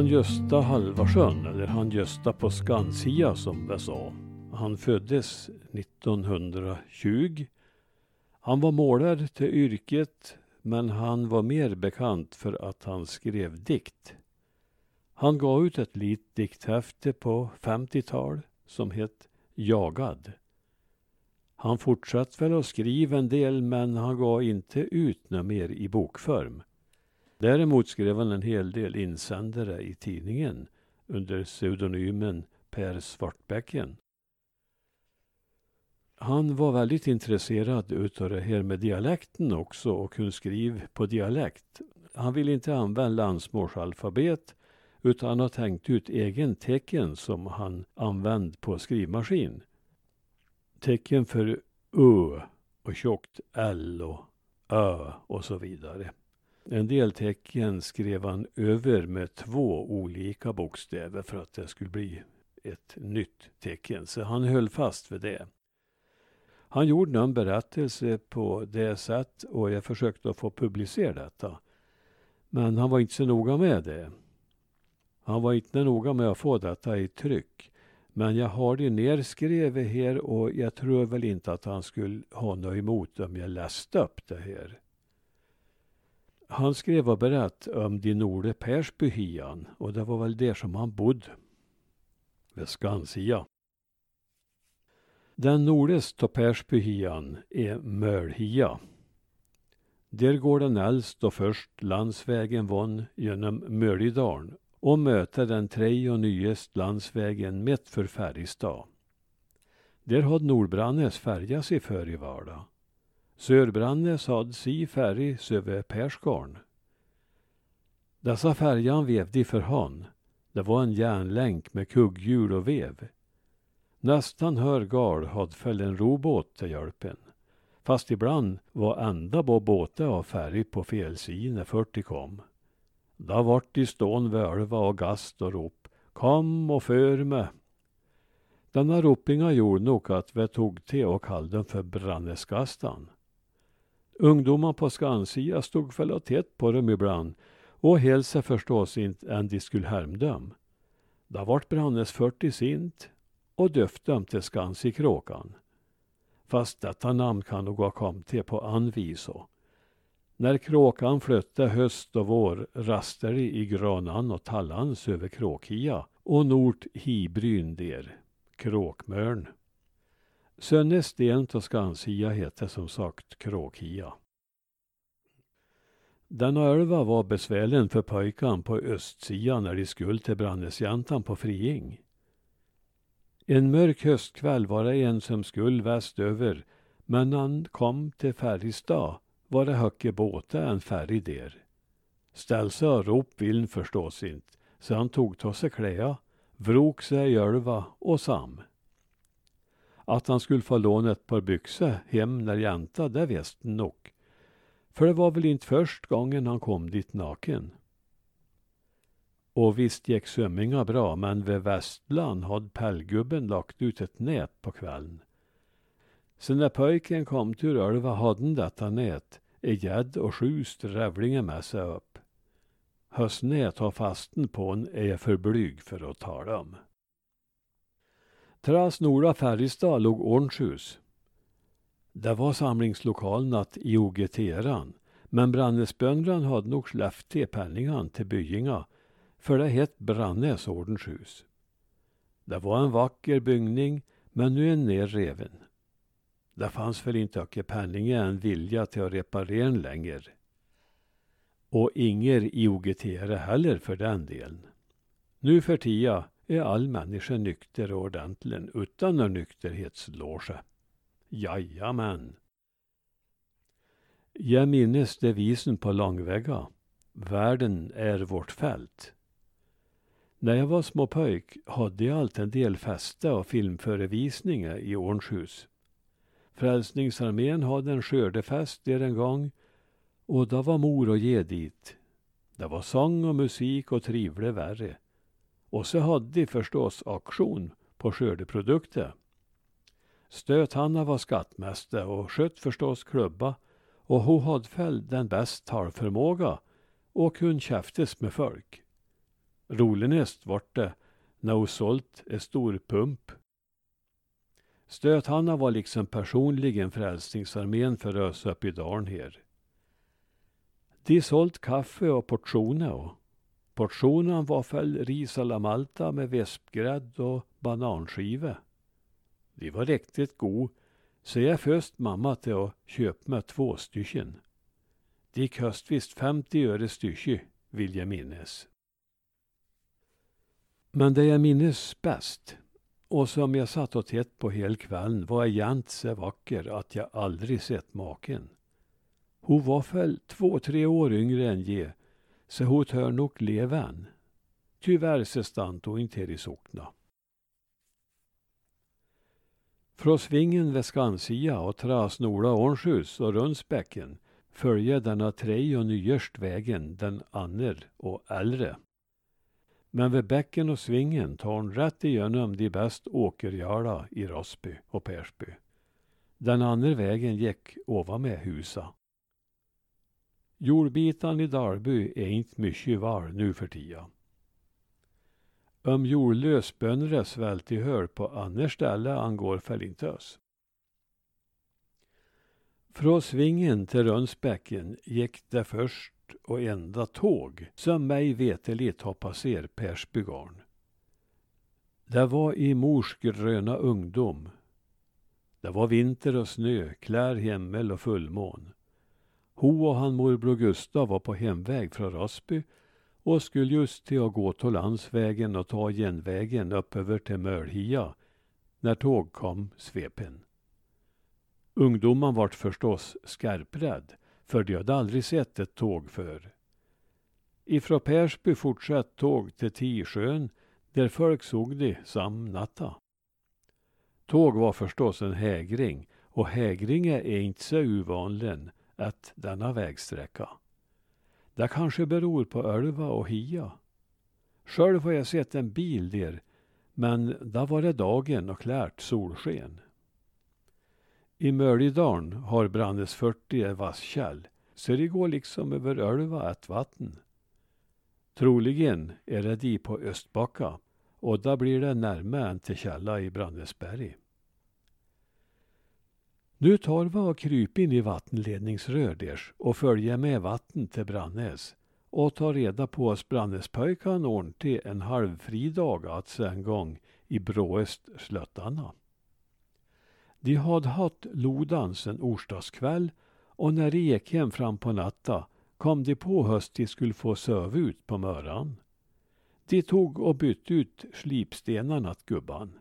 Han Gösta Halvarsson, eller han Gösta på Skansia som jag sa. Han föddes 1920. Han var målare till yrket men han var mer bekant för att han skrev dikt. Han gav ut ett litet dikthäfte på 50-tal som hette Jagad. Han fortsatte väl att skriva en del men han gav inte ut något mer i bokform. Däremot skrev han en hel del insändare i tidningen under pseudonymen Per Svartbäcken. Han var väldigt intresserad utav det här med dialekten också och kunde skriva på dialekt. Han ville inte använda landsmålsalfabet utan han har tänkt ut egen tecken som han använde på skrivmaskin. Tecken för Ö och tjockt L och Ö och så vidare. En del tecken skrev han över med två olika bokstäver för att det skulle bli ett nytt tecken. Så han höll fast vid det. Han gjorde en berättelse på det sätt och jag försökte att få publicera detta. Men han var inte så noga med det. Han var inte noga med att få detta i tryck. Men jag har det nerskrivet här och jag tror väl inte att han skulle ha något emot om jag läste upp det här. Han skrev och berättade om de Norde Persbyhian, och det var väl där som han bodde. Vid Skansia. Den nordligaste Persbyhyan är Mölhia. Där går den äldst och först landsvägen von genom Mölidalen och möter den tredje och nyest landsvägen mitt för Färjestad. Där hade Nordbrannes färja sig för i vardag. Sörbrannes hade si färg över Persgarn. Dessa färjan vevde för hand. Det var en järnlänk med kugghjul och vev. Nästan hörgal hade föll en robåt till hjälpen. Fast ibland var enda på båten av färg på fel sida när 40 kom. Da vart de stån völva och gast och rop. Kom och för mig. Denna ropinga gjorde nog att vi tog till och kallade den för Branneskastan. Ungdomar på Skansia stod väl och tätt på dem ibland och hälsade förstås inte än de skulle härmdöm. Da vart Brannes 40 sint och döpt dem till Skansikråkan. Fast detta namn kan nog ha kommit till på anviso. När kråkan flötte höst och vår raster de i granan och tallans över kråkhia och nort hibryn der, kråkmörn. Sönne sten Skansia hette som sagt Kråkia. Denna ölva var besvärlig för pojkan på östsidan när de skulle till Brandesjäntan på Friing. En mörk höstkväll var det en som skulle västöver, men när han kom till Färjestad var det högre båta en färg där. Ställsa och rop vill förstås inte, så han tog ta sig kläa, vrok sig i ölva och sam. Att han skulle få låna ett par byxor hem när jänta, det visste han nog. För det var väl inte först gången han kom dit naken. Och visst gick sömminga bra, men vid Västland hade pellgubben lagt ut ett nät på kvällen. Så när pojken kom till Ölva hade han detta nät, i gädd och sju strävlingar med sig upp. Höstnät har fasten på en är jag för blyg för att tala om. Tras norra Färjestad låg Ornshus. Det var samlingslokalen i IOGT-eran, men Brannesbönderna hade nog släppt till penningan till byinga för det hette Brannes ordenshus. Det var en vacker byggning, men nu är den nerreven. Det fanns väl inte öke penninge en vilja till att reparera den längre. Och inger i OGT heller för den delen. Nu för tia är all människa nykter och ordentlig utan någon nykterhetsloge. Jajamän. Jag minnes devisen på långväga. Världen är vårt fält. När jag var småpojk hade jag alltid en del fester och filmförevisningar i Ornshus. Frälsningsarmén hade en skördefest där en gång och då var mor och ge dit. Det var sång och musik och trivle värre. Och så hade de förstås auktion på skördeprodukter. Stöthanna var skattmästare och sköt förstås klubba och hon hade väl den bäst talförmåga och kunde käftes med folk. Roligast vart det när hon sålt en stor pump. Stöthanna var liksom personligen Frälsningsarmén för oss uppe i dalen här. De sålt kaffe och portioner och portionen var väl ris alla malta med vispgrädde och bananskiva. De var riktigt god, så jag först mamma till att köpa mig två stycken. De kost visst 50 öre stycke, vill jag minnas. Men det jag minns bäst, och som jag satt och tätt på hela kvällen, var jämt så vacker att jag aldrig sett maken. Hon var väl två, tre år yngre än jag så hon tör nog leva än. Tyvärr så stant och inte i sockna. Från svingen vid Skansia och Trasnola Ornskjus och Rundsbäcken följer denna tre och nyerst vägen den anner och äldre. Men vid bäcken och svingen tar hon rätt igenom de bäst åkerjala i Rosby och Persby. Den andra vägen gick ovan med husa. Jordbitan i Dalby är inte mycket var nu för tiden. Om jordlösbönder är svält i hör på andra ställe angår väl inte oss. Från svingen till Rönnsbäcken gick det först och enda tåg som mig veteligt har passerat Persbygarn. Det var i mors gröna ungdom. Det var vinter och snö, klär himmel och fullmån. Ho och han morbror Gustav var på hemväg från Rasby och skulle just till att gå till landsvägen och ta genvägen upp över till Mölhia när tåg kom svepen. Ungdomen vart förstås skarprädd, för de hade aldrig sett ett tåg för. Ifrån Persby fortsatt tåg till Tisjön, där folk såg de sam natta. Tåg var förstås en hägring, och hägringar är inte så ovanlig att denna vägsträcka. Det kanske beror på Ölva och Hia. Själv har jag sett en bil där, men där var det dagen och klart solsken. I Möljedalen har Brandes 40 en vasskäll, så det går liksom över Ölva ett vatten. Troligen är det de på Östbacka och då blir det närmare än till källa i Brandesberg. Nu tar vi och kryper in i vattenledningsrörders och följer med vatten till Brannäs och tar reda på oss Brannäspöjkan ordentligt en halvfri dag alltså en gång i bråest slöttarna. De hade haft lodans en orsdagskväll och när de gick hem fram på natta kom de på höst de skulle få söva ut på möran. De tog och bytte ut slipstenarna åt gubban.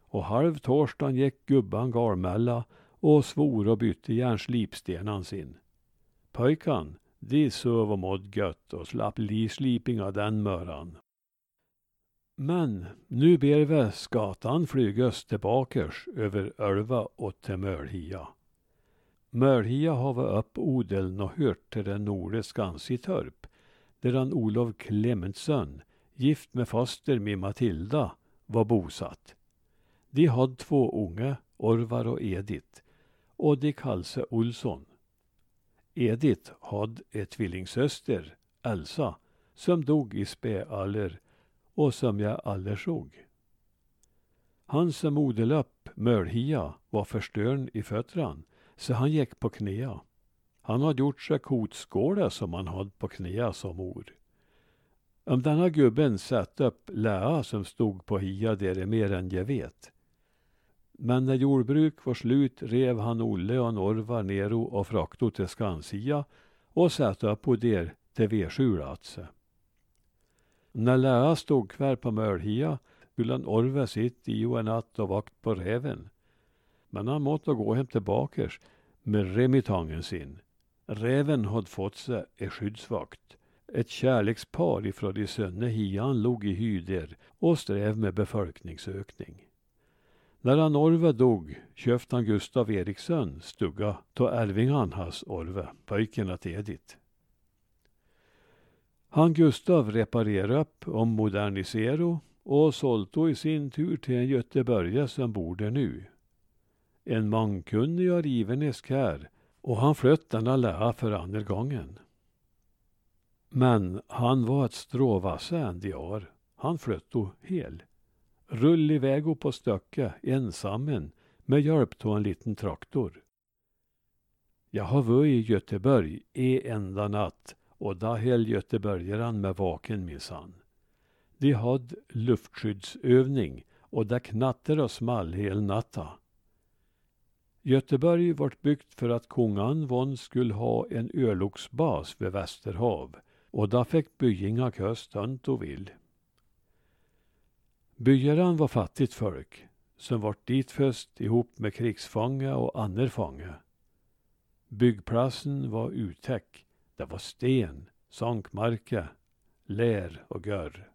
Och halv torsdagen gick gubban garmälla och svor och bytte järnslipstenan sin. Pojkan, de söv och mådde gött och slapp lisliping av den möran. Men nu ber vi skatan flygas tillbakers över Ölva och till Mölhia. Mölhia har vi upp odeln och hört till den norre Skansitorp, där han Olof Clementsson, gift med faster med Matilda, var bosatt. De hade två unga, Orvar och Edith, och de kallade Olsson. Edith hade ett tvillingsöster, Elsa, som dog i späålder och som jag aldrig såg. Han som model upp Mölhia var förstörd i fötterna, så han gick på knäa. Han hade gjort sig kotskåla som han hade på knäa som mor. Om denna gubben satt upp läa som stod på hia där är mer än jag vet. Men när jordbruk var slut rev han Olle och Norvar nero och frakto till Skansia och satte upp på der till vedskjulatse. Alltså. När lära stod kvar på Mölhia skulle han orva sitt i och en natt och vakt på räven. Men han måtte gå hem tillbakers med remitangen sin. Räven hade fått sig en skyddsvakt. Ett kärlekspar ifrån de sönne hian låg i hyder och sträv med befolkningsökning. När han Orve dog köpte han Gustav Eriksson stuga då ärvingan hans Orve, pojken till Edith. Han Gustav reparerade upp och moderniserade och sålde i sin tur till en göteborgare som bor där nu. En mankunnig och rivenesk här och han flöt denna lära för andra gången. Men han var ett strå vassare än de är. Han flöt då hel. Rull iväg på stöcka, ensammen, med hjälp av en liten traktor. Jag har varit i Göteborg en enda natt och då höll göteborgaren med vaken minsann. De hade luftskyddsövning och det knattrade och small hel natta. Göteborg vart byggt för att kungan von skulle ha en örlogsbas vid Västerhav och då fick byinga köst hönt och vill. Byaran var fattigt folk som vart ditföst ihop med krigsfånga och andra fånga. Byggplatsen var uttäck. Det var sten, sankmarka, lär och görr.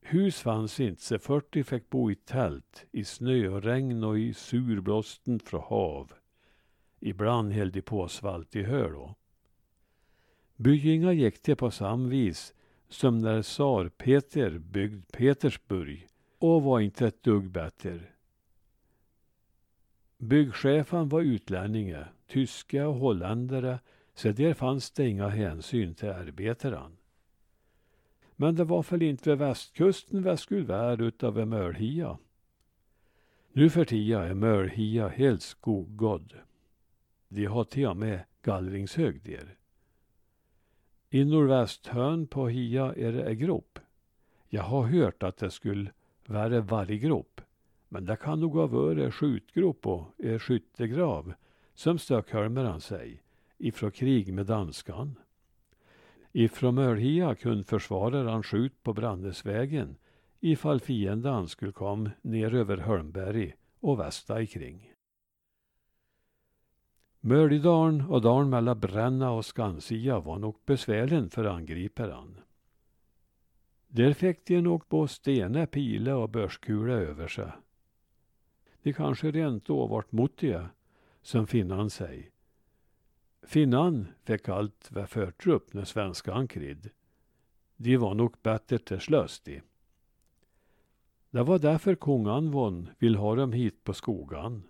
Hus fanns inte, så 40 fick bo i tält, i snö och regn och i surblåsten från hav. Ibland höll de på svalt i hö Byinga gick det på samma vis som när tsar Peter byggde Petersburg och var inte ett dugg bättre. Byggchefen var utlänninge, tyska och holländare, så där fanns det inga hänsyn till arbetaren. Men det var väl inte vid västkusten vi skulle vara utav en mölhia. Nu för tiden är mölhia helt skoggådd. De har till och med gallringshög där. I nordvästhörn på hia är det en grop. Jag har hört att det skulle vara varggrop. Men det kan nog ha varit skjutgrop och er skyttegrav, som Stöckholmaren sig, ifrån krig med danskan. Ifrån Mölhia kunde försvararen skjut på Brandesvägen ifall fienden skulle komma ner över Hölmberg och västa ikring. Möljdalen och dalen mellan Bränna och Skansia var nog besvärlig för angriparen. Där fick de nog på stene, pile och börskula över sig. De kanske rent då vart motiga, som finnan säger. Finnan fick allt vad förtrupp när svenskan krid. De var nog bättre till slös de. Det var därför kongan von vill ha dem hit på skogan.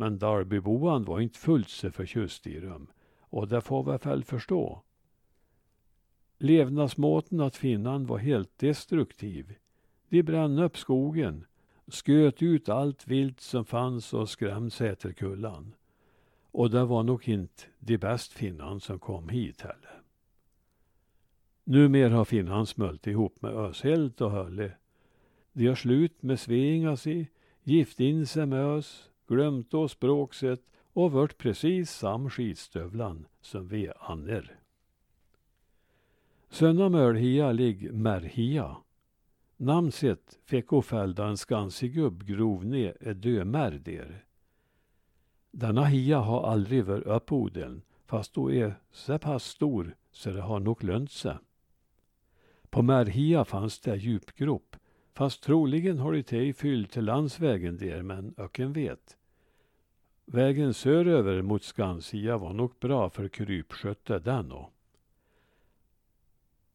Men Darbyboan var inte fullt så förtjust i dem och det får vi väl förstå. Levnadsmåten att finnan var helt destruktiv. De brann upp skogen, sköt ut allt vilt som fanns och skrämde Säterkullan. Och det var nog inte de bäst finnan som kom hit heller. Numer har finnan smält ihop med Öshält och Hölle. De har slut med Sveingasi, gift in sig med oss, glömt då språkset och vart precis sam skidstövlan som vi anner. Sönna Mölhia ligg Märhia. Namnset fick ofälda en skansig gubbgrovne är dömärder. Denna hia har aldrig varit uppodeln, fast då är så pass stor så det har nog lönt sig. På Märhia fanns det djupgrop, fast troligen har det ej fyllt till landsvägen där, men öken vet. Vägen söderöver mot Skansia var nog bra för krypskötte den och.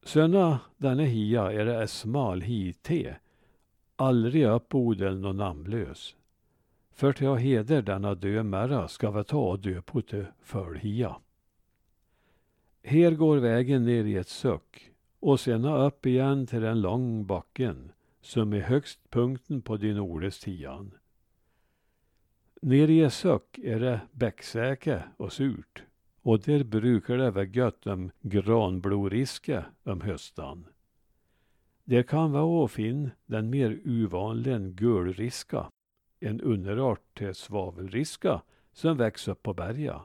Söna denne hia är det smal hite, aldrig uppodeln och namnlös. För till jag heder denna dö märra ska vi ta och dö på till fölhia. Här går vägen ner i ett suck och sena upp igen till den lång backen som är högst punkten på din ordes tian. Nere i Sök är det bäcksäke och surt och där brukar det vara gött om granbloriske om höstan. Det kan vara åfin den mer ovanliga gulriska en underart till svavelriska som växer upp på berga.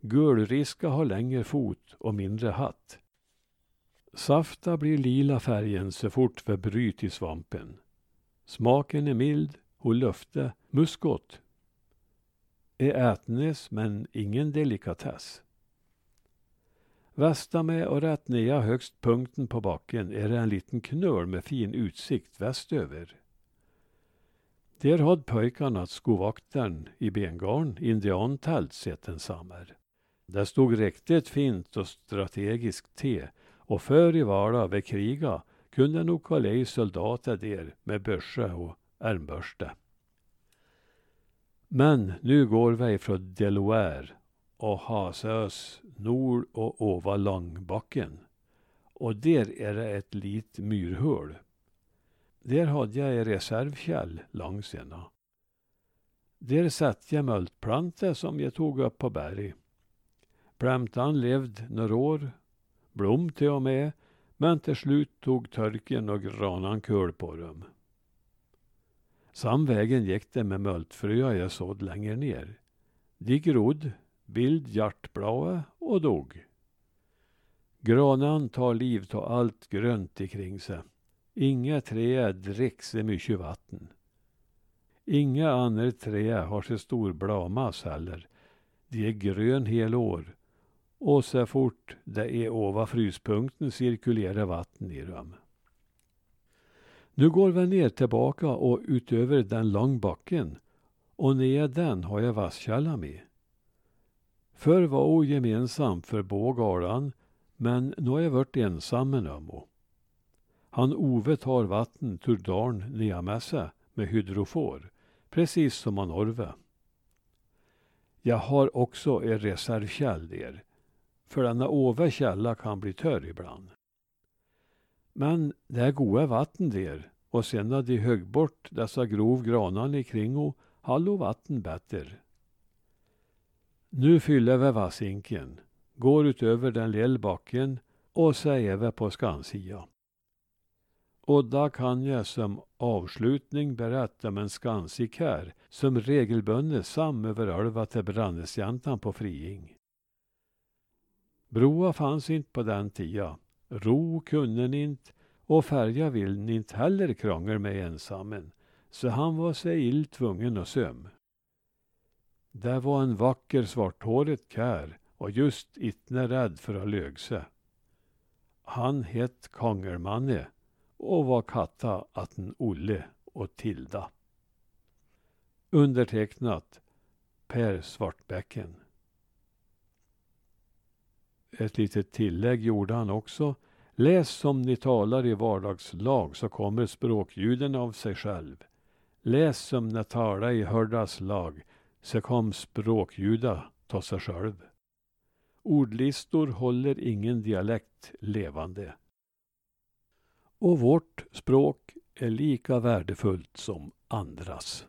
Gulriska har längre fot och mindre hatt. Safta blir lila färgen så fort vi bryt i svampen. Smaken är mild och lufte muskot. Är ätnes men ingen delikatess. Västa med och rätt ner högst punkten på backen är det en liten knöl med fin utsikt västöver. Där hade pojkarna skovaktaren i bengarn indiantält sett en. Där stod riktigt fint och strategiskt te och för i Vala vid kriga kunde nog kolla soldater där med börse och ärmbörste. Men nu går vi från Delaware och Hasös nord och ova Långbacken. Och där är det ett litet myrhål. Där hade jag en reservkäll långs ena. Där satt jag multplante som jag tog upp på berg. Plantan levde några år, blom till och med, men till slut tog törken och granan kul på dem. Samvägen gick det med multfröa jag sådd längre ner. De grodd, bild hjärtblåa och dog. Granan tar liv av allt grönt ikring sig. Inga träd dricker så mycket vatten. Inga andra träd har så stor bladmass heller. De är grön hela år. Och så fort det är ova fryspunkten cirkulerar vatten i dem. Nu går vi ner tillbaka och utöver den långbacken och ner den har jag vasskällan med. Förr var o gemensam för bågalan men nu har jag varit ensam med Nömo. Han Ove tar vatten tur darn neamässa med hydrofor, precis som han Orve. Jag har också en reservkäll där, för denna Ove källa kan bli törr ibland. Men det är goda vatten där och sen när de högg bort dessa grov granarna kring och hallo vatten bättre. Nu fyller vi vassinken, går utöver den lilla backen och säger vi på skansia. Och då kan jag som avslutning berätta om en skansik här som regelbundet samöverölva över till Brandesjäntan på Friing. Broa fanns inte på den tiden. Ro kunde ni inte och färja vill ni inte heller krångel med ensammen. Så han var sig ill tvungen och söm. Det var en vacker svarthårig kär och just itne rädd för att lögse. Han hette Kongelmanne och var katta att en Olle och Tilda. Undertecknat Per Svartbäcken. Ett litet tillägg gjorde han också. Läs som ni talar i vardagslag så kommer språkljuden av sig själv. Läs som ni talar i hördaslag så kom språkljuda ta sig själv. Ordlistor håller ingen dialekt levande. Och vårt språk är lika värdefullt som andras.